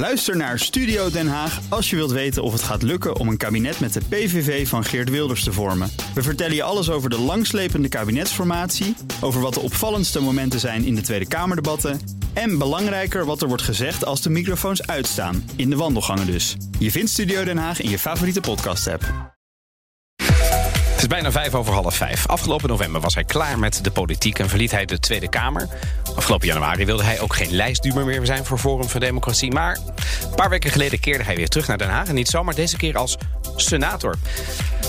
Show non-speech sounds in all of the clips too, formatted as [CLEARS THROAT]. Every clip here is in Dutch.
Luister naar Studio Den Haag als je wilt weten of het gaat lukken om een kabinet met de PVV van Geert Wilders te vormen. We vertellen je alles over de langslepende kabinetsformatie, over wat de opvallendste momenten zijn in de Tweede Kamerdebatten en belangrijker wat er wordt gezegd als de microfoons uitstaan, in de wandelgangen dus. Je vindt Studio Den Haag in je favoriete podcast-app. Het is bijna vijf over half vijf. Afgelopen november was hij klaar met de politiek en verliet hij de Tweede Kamer. Afgelopen januari wilde hij ook geen lijstduur meer zijn voor Forum voor Democratie. Maar een paar weken geleden keerde hij weer terug naar Den Haag. En niet zomaar deze keer als senator.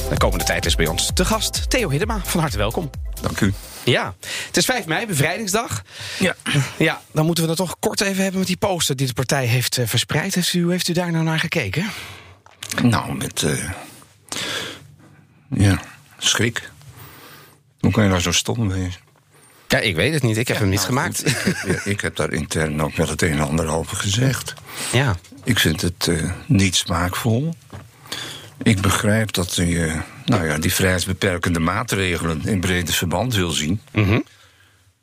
De komende tijd is bij ons te gast Theo Hiddema. Van harte welkom. Dank u. Ja, het is 5 mei, bevrijdingsdag. Ja. Ja, dan moeten we het toch kort even hebben met die poster die de partij heeft eh, verspreid. Heeft u, heeft u daar nou naar gekeken? Nou, met. Uh, ja, schrik. Hoe kan je nou zo stom wezen? Ja, ik weet het niet. Ik heb hem niet Nou, gemaakt. ik, heb, ik heb daar intern ook wel het een en ander over gezegd. Ja. Ik vind het eh, niet smaakvol. Ik begrijp dat je nou ja, die vrijheidsbeperkende maatregelen in brede verband wil zien. Mhm.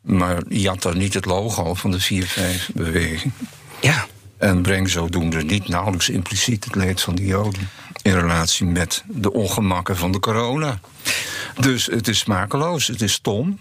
Maar je had daar niet het logo van de 4-5-beweging. Ja. En breng zodoende niet nauwelijks impliciet het leed van de Joden. In relatie met de ongemakken van de corona. Dus het is smakeloos, het is stom.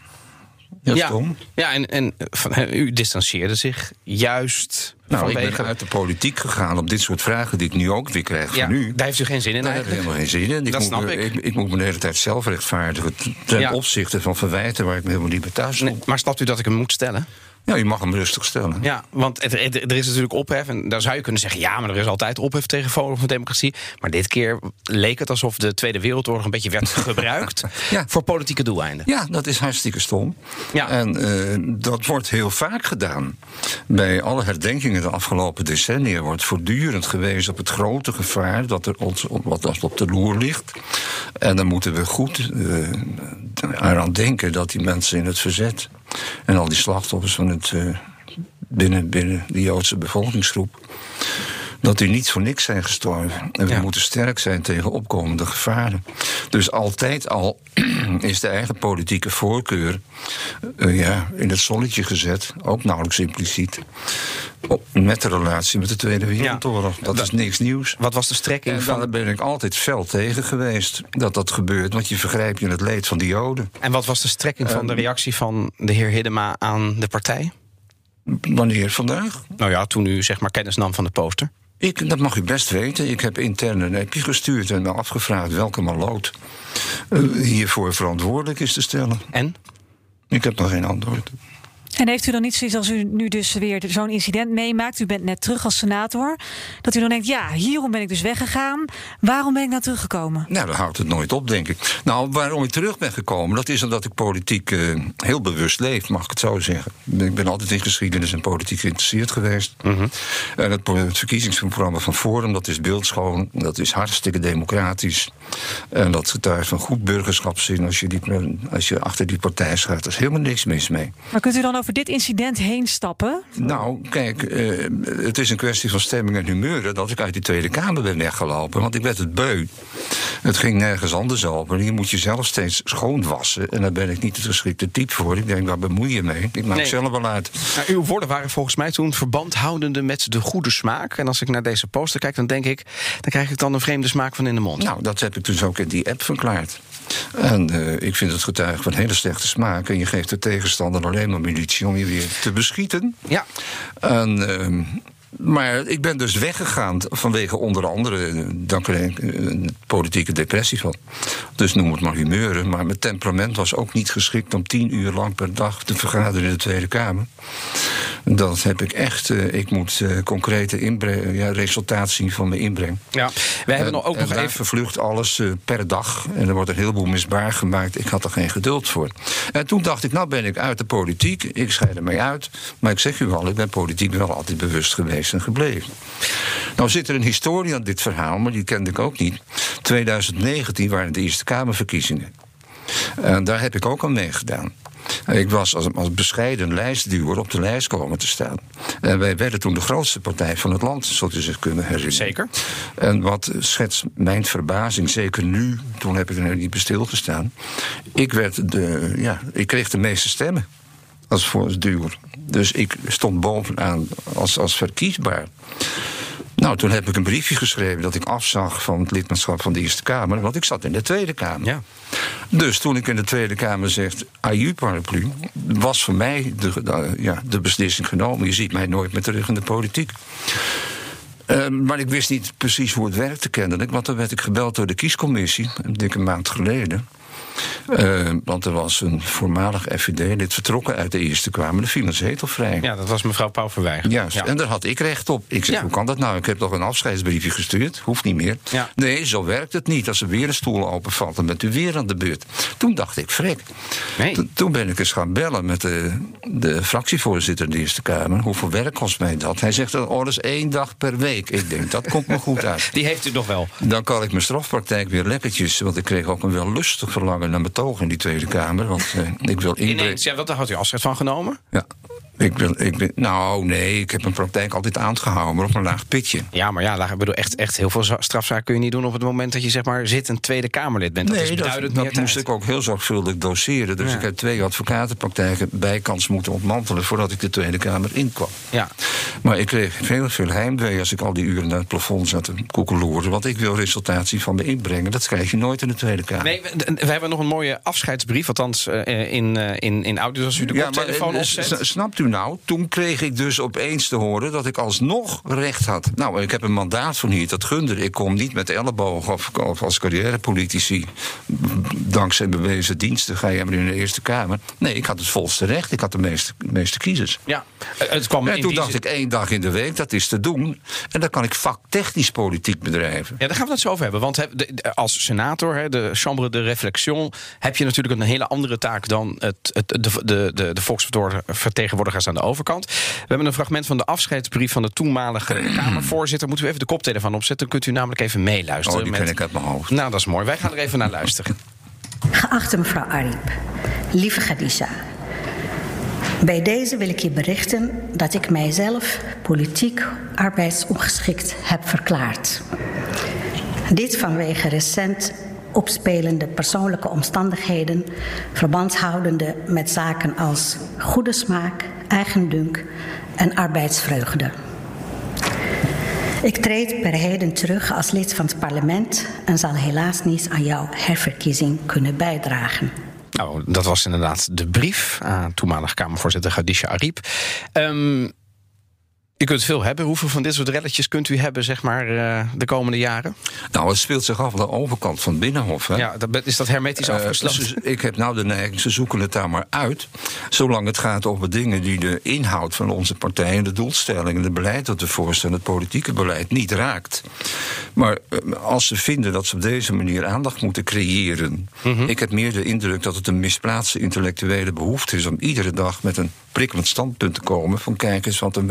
Ja, ja. en, en van, u distanceerde zich juist Nou, ik ben uit de politiek gegaan op dit soort vragen die ik nu ook weer krijg ja, van u. daar heeft u geen zin in Daar heb ik helemaal geen zin in. Ik Dat moet snap ik. ik. moet me de hele tijd zelf rechtvaardigen ten Ja. opzichte van verwijten waar ik me helemaal niet bij thuis. Nee, maar snapt u dat ik hem moet stellen? Ja, je mag hem rustig stellen. Ja, want het, het- er is natuurlijk ophef. En dan zou je kunnen zeggen: ja, maar er is altijd ophef tegen Forum voor Democratie. Maar dit keer leek het alsof de Tweede Wereldoorlog een beetje werd [LAUGHS] gebruikt Ja. voor politieke doeleinden. Ja, dat is hartstikke stom. Ja. En eh, dat wordt heel vaak gedaan. Bij alle herdenkingen de afgelopen decennia wordt voortdurend gewezen op het grote gevaar dat er ons wat op de loer ligt. En dan moeten we goed eh, eraan denken dat die mensen in het verzet en al die slachtoffers van het eh, binnen, binnen de Joodse bevolkingsgroep. Dat die niet voor niks zijn gestorven. En we Ja. moeten sterk zijn tegen opkomende gevaren. Dus altijd al [CLEARS THROAT] is de eigen politieke voorkeur eh, ja, in het zonnetje gezet. Ook nauwelijks impliciet. Op, met de relatie met de Tweede Wereldoorlog. Dat is niks nieuws. Wat was de strekking En van. daar ben ik altijd fel tegen geweest dat dat gebeurt. Want je vergrijpt je in het leed van de Joden. En wat was de strekking van de Ehm. reactie van de heer Hiddema aan de partij? Wanneer vandaag? Nou ja, toen u zeg maar kennis nam van de poster. Ik, dat mag u best weten. Ik heb intern een appje gestuurd en me afgevraagd welke maloot eh, hiervoor verantwoordelijk is te stellen. En? Ik heb nog geen antwoord. En heeft u dan niet zoiets als u nu dus weer zo'n incident meemaakt? U bent net terug als senator. Dat u dan denkt, ja, hierom ben ik dus weggegaan. Waarom ben ik nou teruggekomen? Nou, dan houdt het nooit op, denk ik. Nou, waarom ik terug ben gekomen, dat is omdat ik politiek eh, heel bewust leef, mag ik het zo zeggen. Ik ben altijd in geschiedenis en politiek geïnteresseerd geweest. En het, het verkiezingsprogramma van Forum, dat is beeldschoon, dat is hartstikke democratisch. En dat getuigt van goed burgerschapszin als je, die, als je achter die partij schuift. Er is helemaal niks mis mee. Maar kunt u dan over dit incident heen stappen? Nou, kijk, eh, het is een kwestie van stemming en humeuren dat ik uit die Tweede Kamer ben weggelopen. Want ik werd het beu. Het ging nergens anders over. Je moet jezelf steeds schoonwassen. En daar ben ik niet het geschikte type voor. Ik denk, waar bemoei je mee? Ik maak Nee. zelf wel uit. Nou, uw woorden waren volgens mij toen verband houdende met de goede smaak. En als ik naar deze poster kijk, dan denk ik, dan krijg ik dan een vreemde smaak van in de mond. Nou, dat heb ik dus ook in die app verklaard. En eh, ik vind het getuige van hele slechte smaak. En je geeft de tegenstander alleen maar munitie om je weer te beschieten. Ja. En, ehm, maar ik ben dus weggegaan vanwege onder andere eh, dank een, een politieke depressie van. Dus noem het maar humeuren. Maar mijn temperament was ook niet geschikt om tien uur lang per dag te vergaderen in de Tweede Kamer. Dat heb ik echt. eh, ik moet eh, concrete inbre- ja, resultaat zien van mijn inbreng. ja. Wij hebben En- nog ook en nog even. vervlucht alles eh, per dag. En er wordt een heleboel misbaar gemaakt. Ik had er geen geduld voor. En toen dacht ik, nou ben ik uit de politiek. Ik scheid ermee uit. Maar ik zeg u al, ik ben politiek wel altijd bewust geweest en gebleven. Nou zit er een historie aan dit verhaal, maar die kende ik ook niet. 2019 waren de Eerste Kamerverkiezingen. En daar heb ik ook aan meegedaan. Ik was als, als bescheiden lijstduwer op de lijst komen te staan. En wij werden toen de grootste partij van het land, zult u zich kunnen herinneren. Zeker. En wat schetst mijn verbazing, zeker nu, toen heb ik er niet bij stilgestaan. Ik, werd de, ja, ik kreeg de meeste stemmen als voorduwer. Dus ik stond bovenaan als, als verkiesbaar. Nou, toen heb ik een briefje geschreven dat ik afzag van het lidmaatschap van de Eerste Kamer, want ik zat in de Tweede Kamer. Ja. Dus toen ik in de Tweede Kamer zeg, aju paraplu, was voor mij de, de- ja, de beslissing genomen. Je ziet mij nooit meer terug in de politiek. Eh, maar ik wist niet precies hoe het werkte kennelijk. Want toen werd ik gebeld door de kiescommissie, een dikke maand geleden. Eh, want er was een voormalig FVD-lid vertrokken uit de Eerste Kamer. Er viel een zetel vrij. ja, dat was mevrouw Pauw Verweijer. Juist, Ja. en daar had ik recht op. Ik zeg, Ja. hoe kan dat nou? Ik heb toch een afscheidsbriefje gestuurd? Hoeft niet meer. Ja. Nee, zo werkt het niet. Als er weer een stoel openvalt, dan bent u weer aan de beurt. Toen dacht ik, frek. Nee. Toen- Toen ben ik eens gaan bellen met de, de fractievoorzitter in de Eerste Kamer. Hoeveel werk kost mij dat? Hij zegt, oh, dat is één dag per week. Ik denk, dat komt me goed uit. [LAUGHS] Die heeft u nog wel. Dan kan ik mijn strafpraktijk weer lekkertjes. Want ik kreeg ook een wel lustig verlangen naar mijn toog in die Tweede Kamer. Want eh, ik wil. [LAUGHS] Ineens, ja, wat, daar had u afscheid van genomen? Ja. Ik wil, ik ben, nou, nee, ik heb mijn praktijk altijd aangehouden, maar op een laag pitje. Ja, maar ja, laag- ik bedoel, echt, echt heel veel za- strafzaken kun je niet doen op het moment dat je zeg maar zit een Tweede Kamerlid bent. Dat is nee, dat, beduidend dat meer moest ik ook heel zorgvuldig doseren. Dus Ja. ik heb twee advocatenpraktijken bijkans moeten ontmantelen voordat ik de Tweede Kamer inkwam. Ja. Maar ik kreeg heel veel heimwee als ik al die uren naar het plafond zat te koekeloeren. Want ik wil resultatie van me inbrengen. Dat krijg je nooit in de Tweede Kamer. Nee, we, we hebben nog een mooie afscheidsbrief, althans eh, in, eh, in, in audio, als u de koptelefoon eh, opzet. snapt u nou? Toen kreeg ik dus opeens te horen dat ik alsnog recht had. Nou, ik heb een mandaat van hier, dat gunde. Ik kom niet met ellebogen of, of als carrièrepolitici. Dankzij bewezen diensten ga je maar in de Eerste Kamer. Nee, ik had het volste recht. Ik had de meeste, meeste kiezers. Ja, het kwam En toen dacht ik één dag in de week, dat is te doen. En dan kan ik vaktechnisch politiek bedrijven. Ja, daar gaan we het zo over hebben. Want als senator, de Chambre de Réflexion, heb je natuurlijk een hele andere taak dan het, het, de, de, de, de aan de overkant. We hebben een fragment van de afscheidsbrief van de toenmalige [CLEARS THROAT] Kamervoorzitter. Moeten we even de koptelefoon opzetten? Dan kunt u namelijk even meeluisteren. Oh, die met- ken ik uit mijn hoofd. Nou, dat is mooi. Wij gaan er even naar luisteren. Geachte mevrouw Ariep, lieve Khadija. Bij deze wil ik je berichten dat ik mijzelf politiek arbeidsongeschikt heb verklaard. Dit vanwege recent opspelende persoonlijke omstandigheden, verbandshoudende met zaken als goede smaak, eigendunk en arbeidsvreugde. Ik treed per heden terug als lid van het parlement en zal helaas niet aan jouw herverkiezing kunnen bijdragen. Nou, dat was inderdaad de brief aan toenmalig Kamervoorzitter Khadija Ariep. Ehm u kunt veel hebben. Hoeveel van dit soort relletjes kunt u hebben, zeg maar, eh, de komende jaren? Nou, het speelt zich af aan de overkant van het Binnenhof. Hè? Ja, dat, is dat hermetisch Eh, afgesloten? ik heb nou de neiging, ze zoeken het daar maar uit. Zolang het gaat over dingen die de inhoud van onze partij en de doelstellingen, het beleid dat we voorstellen, het politieke beleid niet raakt. Maar eh, als ze vinden dat ze op deze manier aandacht moeten creëren. Mhm. Ik heb meer de indruk dat het een misplaatste intellectuele behoefte is om iedere dag met een prikkelend standpunt te komen. Van kijk eens wat een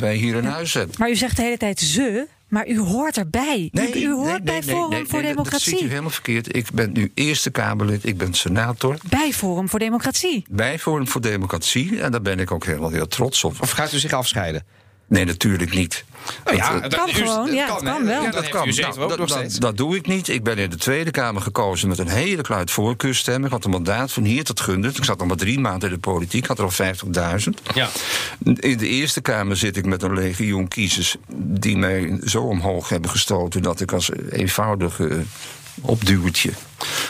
wij hier in huis hebben. Maar u zegt de hele tijd ze, maar u hoort erbij. u, u hoort bij Forum voor nee, Dat ziet u Democratie. helemaal verkeerd. Ik ben nu Eerste Kamerlid, ik ben senator. Bij Forum voor Democratie. bij Forum voor Democratie. En daar ben ik ook helemaal heel trots op. Of gaat u zich afscheiden? Nee, natuurlijk niet. Nou ja, Dat, eh, dat kan gewoon, ja, hè? kan wel. Dat kan. Nou, dat, dat- dat doe ik niet. Ik ben in de Tweede Kamer gekozen met een hele kluit voorkeurstemmen. Ik had een mandaat van hier tot gunde. Ik zat al maar drie maanden in de politiek, had er al 50.000. Ja. In de Eerste Kamer zit ik met een legioen kiezers... die mij zo omhoog hebben gestoten... dat ik als eenvoudige opduwtje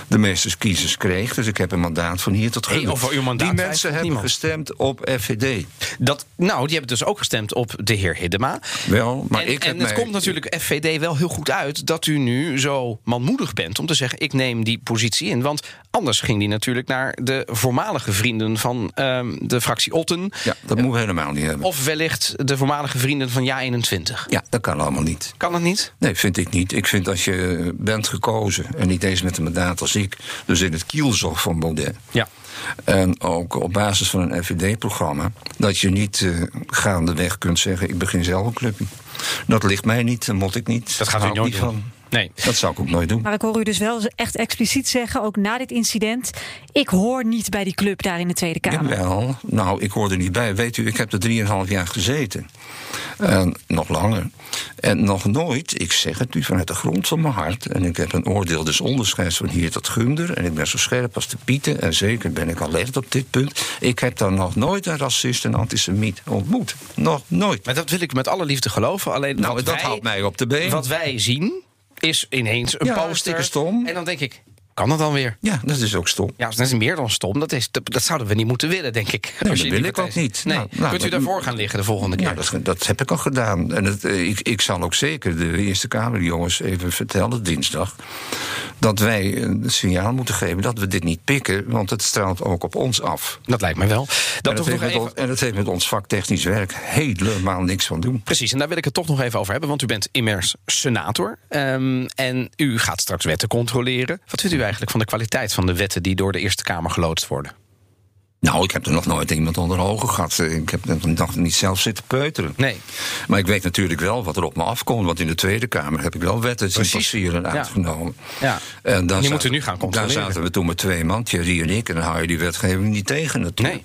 de meeste kiezers kreeg. Dus ik heb een mandaat van hier tot Hey, mandaat die mensen hebben niemand. gestemd op FVD. Dat, nou, die hebben dus ook gestemd op de heer Hiddema. Wel, maar en ik heb en het mij- komt natuurlijk FVD wel heel goed uit dat u nu zo manmoedig bent om te zeggen: ik neem die positie in. Want anders ging die natuurlijk naar de voormalige vrienden van ehm, de fractie Otten. Ja, dat moeten we helemaal niet hebben. Of wellicht de voormalige vrienden van Ja21. Ja, dat kan allemaal niet. Kan dat niet? Nee, vind ik niet. Ik vind als je bent gekozen, en niet eens met een mandaat als ik, dus in het kielzog van Baudet. Ja. En ook op basis van een FVD-programma, dat je niet eh, gaandeweg kunt zeggen: ik begin zelf een clubje. Dat ligt mij niet, dat moet ik niet. Dat gaat u nooit niet doen. van. Nee. Dat zou ik ook nooit doen. Maar ik hoor u dus wel echt expliciet zeggen, ook na dit incident... ik hoor niet bij die club daar in de Tweede Kamer. Jawel, nou, ik hoor er niet bij. Weet u, ik heb er drieënhalf jaar gezeten. En nog langer. En nog nooit, ik zeg het u vanuit de grond van mijn hart... en ik heb een oordeel des onderscheids van hier tot Gunder... en ik ben zo scherp als de pieten, en zeker ben ik alert op dit punt... ik heb dan nog nooit een racist en antisemiet ontmoet. Nog nooit. Maar dat wil ik met alle liefde geloven. Alleen Nou, dat wij, houdt mij op de been. Wat wij zien is ineens een Ja, poster. stom. En dan denk ik, kan dat dan weer? Ja, dat is ook stom. Ja, dat is meer dan stom. Dat, is, dat, dat zouden we niet moeten willen, denk ik. dat Als je in wil ik ook niet. Nee. Nou, nou, Kunt u dat- daarvoor gaan liggen de volgende keer? Ja, dat, dat heb ik al gedaan. En het, eh, ik, ik zal ook zeker de Eerste Kamerjongens even vertellen dinsdag. dat wij een signaal moeten geven dat we dit niet pikken. want het straalt ook op ons af. Dat lijkt me wel. en, Dat dat toch heeft even... en dat heeft met ons vak technisch werk helemaal niks van doen. Precies, en daar wil ik het toch nog even over hebben. Want u bent immers senator. ehm, en u gaat straks wetten controleren. Wat vindt u eigenlijk van de kwaliteit van de wetten die door de Eerste Kamer geloodst worden? Nou, ik heb er nog nooit iemand onder ogen gehad. Ik heb nog niet zelf zitten peuteren. Nee. Maar ik weet natuurlijk wel wat er op me afkomt. Want in de Tweede Kamer heb ik wel wetten zien passeren Ja. uitgenomen. Ja. En Die dan zaten- moeten nu gaan controleren. Daar zaten we toen met twee man, Thierry en ik. En dan hou je die wetgeving niet tegen natuurlijk. Nee.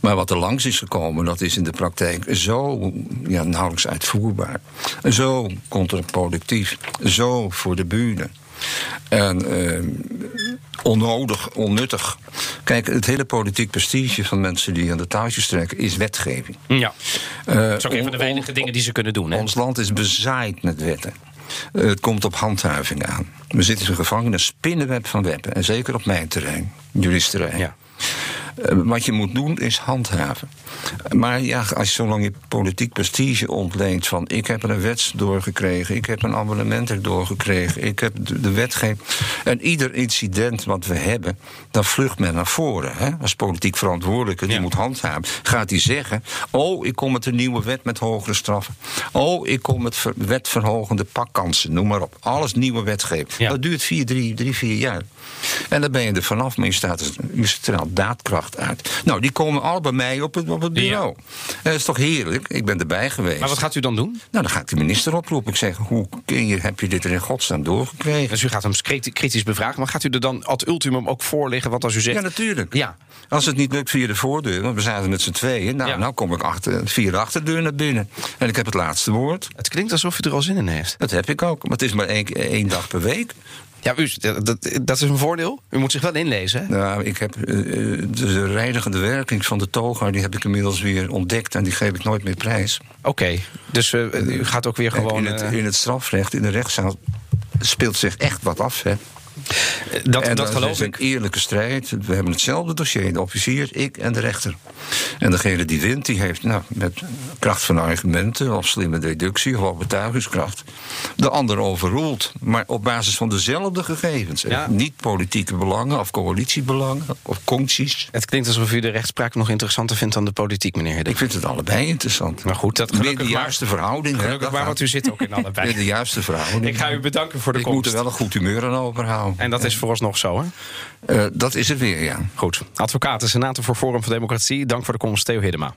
Maar wat er langs is gekomen, dat is in de praktijk zo ja, nauwelijks uitvoerbaar. Zo contraproductief. Zo voor de bühne. En eh, onnodig, onnuttig. Kijk, het hele politiek prestige van mensen die aan de touwtjes trekken is wetgeving. Ja. Eh, Dat is ook een van de weinige dingen die ze kunnen doen. Hè? Ons land is bezaaid met wetten. Eh, het komt op handhaving aan. We zitten in een spinnenweb van wetten. En zeker op mijn terrein, juristerrein. Ja. Eh, wat je moet doen is handhaven. Maar ja, als je zolang je politiek prestige ontleent van ik heb er een wet doorgekregen, ik heb een abonnement erdoor gekregen, ik heb de, de wetgeving. En ieder incident wat we hebben, dan vlucht men naar voren. Hè? Als politiek verantwoordelijke die Ja. moet handhaven, gaat hij zeggen: Oh, ik kom met een nieuwe wet met hogere straffen. Oh, ik kom met ver- wetverhogende pakkansen, noem maar op. Alles nieuwe wetgeving. Ja. Dat duurt vier, drie, drie, vier jaar. En dan ben je er vanaf, maar je staat je straalt daadkracht uit. Nou, die komen al bij mij op het, op het bureau. En dat is toch heerlijk? Ik ben erbij geweest. Maar wat gaat u dan doen? Nou, dan ga ik de minister oproepen. Ik zeg, hoe kun je, heb je dit er in godsnaam doorgekregen? Dus u gaat hem kriti- kritisch bevragen. Maar gaat u er dan ad ultimum ook voor liggen? Want als u zegt. Ja, natuurlijk. Ja. Als het niet lukt via de voordeur, want we zaten met z'n tweeën. Nou, Ja. nou kom ik achter, via de achterdeur naar binnen. En ik heb het laatste woord. Het klinkt alsof u er al zin in heeft. Dat heb ik ook. Maar het is maar één, één dag per week. Ja, u, dat, dat, dat is een voordeel. U moet zich wel inlezen. Hè? Nou, ik heb de, de reinigende werking van de toga... die heb ik inmiddels weer ontdekt en die geef ik nooit meer prijs. Oké, dus eh, u gaat ook weer gewoon. in, het, eh, in het strafrecht, in de rechtszaal... speelt zich echt wat af, hè. Dat en dat is geloof een ik. eerlijke strijd. We hebben hetzelfde dossier, de officier, ik en de rechter. En degene die wint, die heeft nou, met kracht van argumenten... of slimme deductie of overtuigingskracht... de ander overroeld, maar op basis van dezelfde gegevens. Ja. Niet politieke belangen of coalitiebelangen of concties. Het klinkt alsof u de rechtspraak nog interessanter vindt dan de politiek, meneer Hiddink. Ik vind het allebei interessant. Maar goed, dat Weer gelukkig de maar. juiste verhouding. Gelukkig dat maar, want u zit ook in [LAUGHS] Weer de allebei. juiste verhouding. Ik ga u bedanken voor de Ik moet komst. er wel een goed humeur aan overhouden. En dat is vooralsnog zo, hè? Eh, dat is het weer, ja. Goed. Advocaat en senator voor Forum voor Democratie. Dank voor de komst, Theo Hiddema.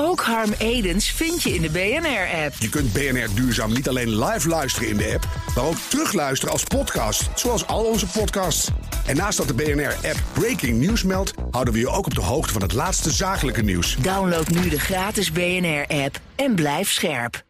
Ook Harm Edens vind je in de BNR-app. Je kunt BNR Duurzaam niet alleen live luisteren in de app, maar ook terugluisteren als podcast, zoals al onze podcasts. En naast dat de BNR-app Breaking News meldt, houden we je ook op de hoogte van het laatste zakelijke nieuws. Download nu de gratis BNR-app en blijf scherp.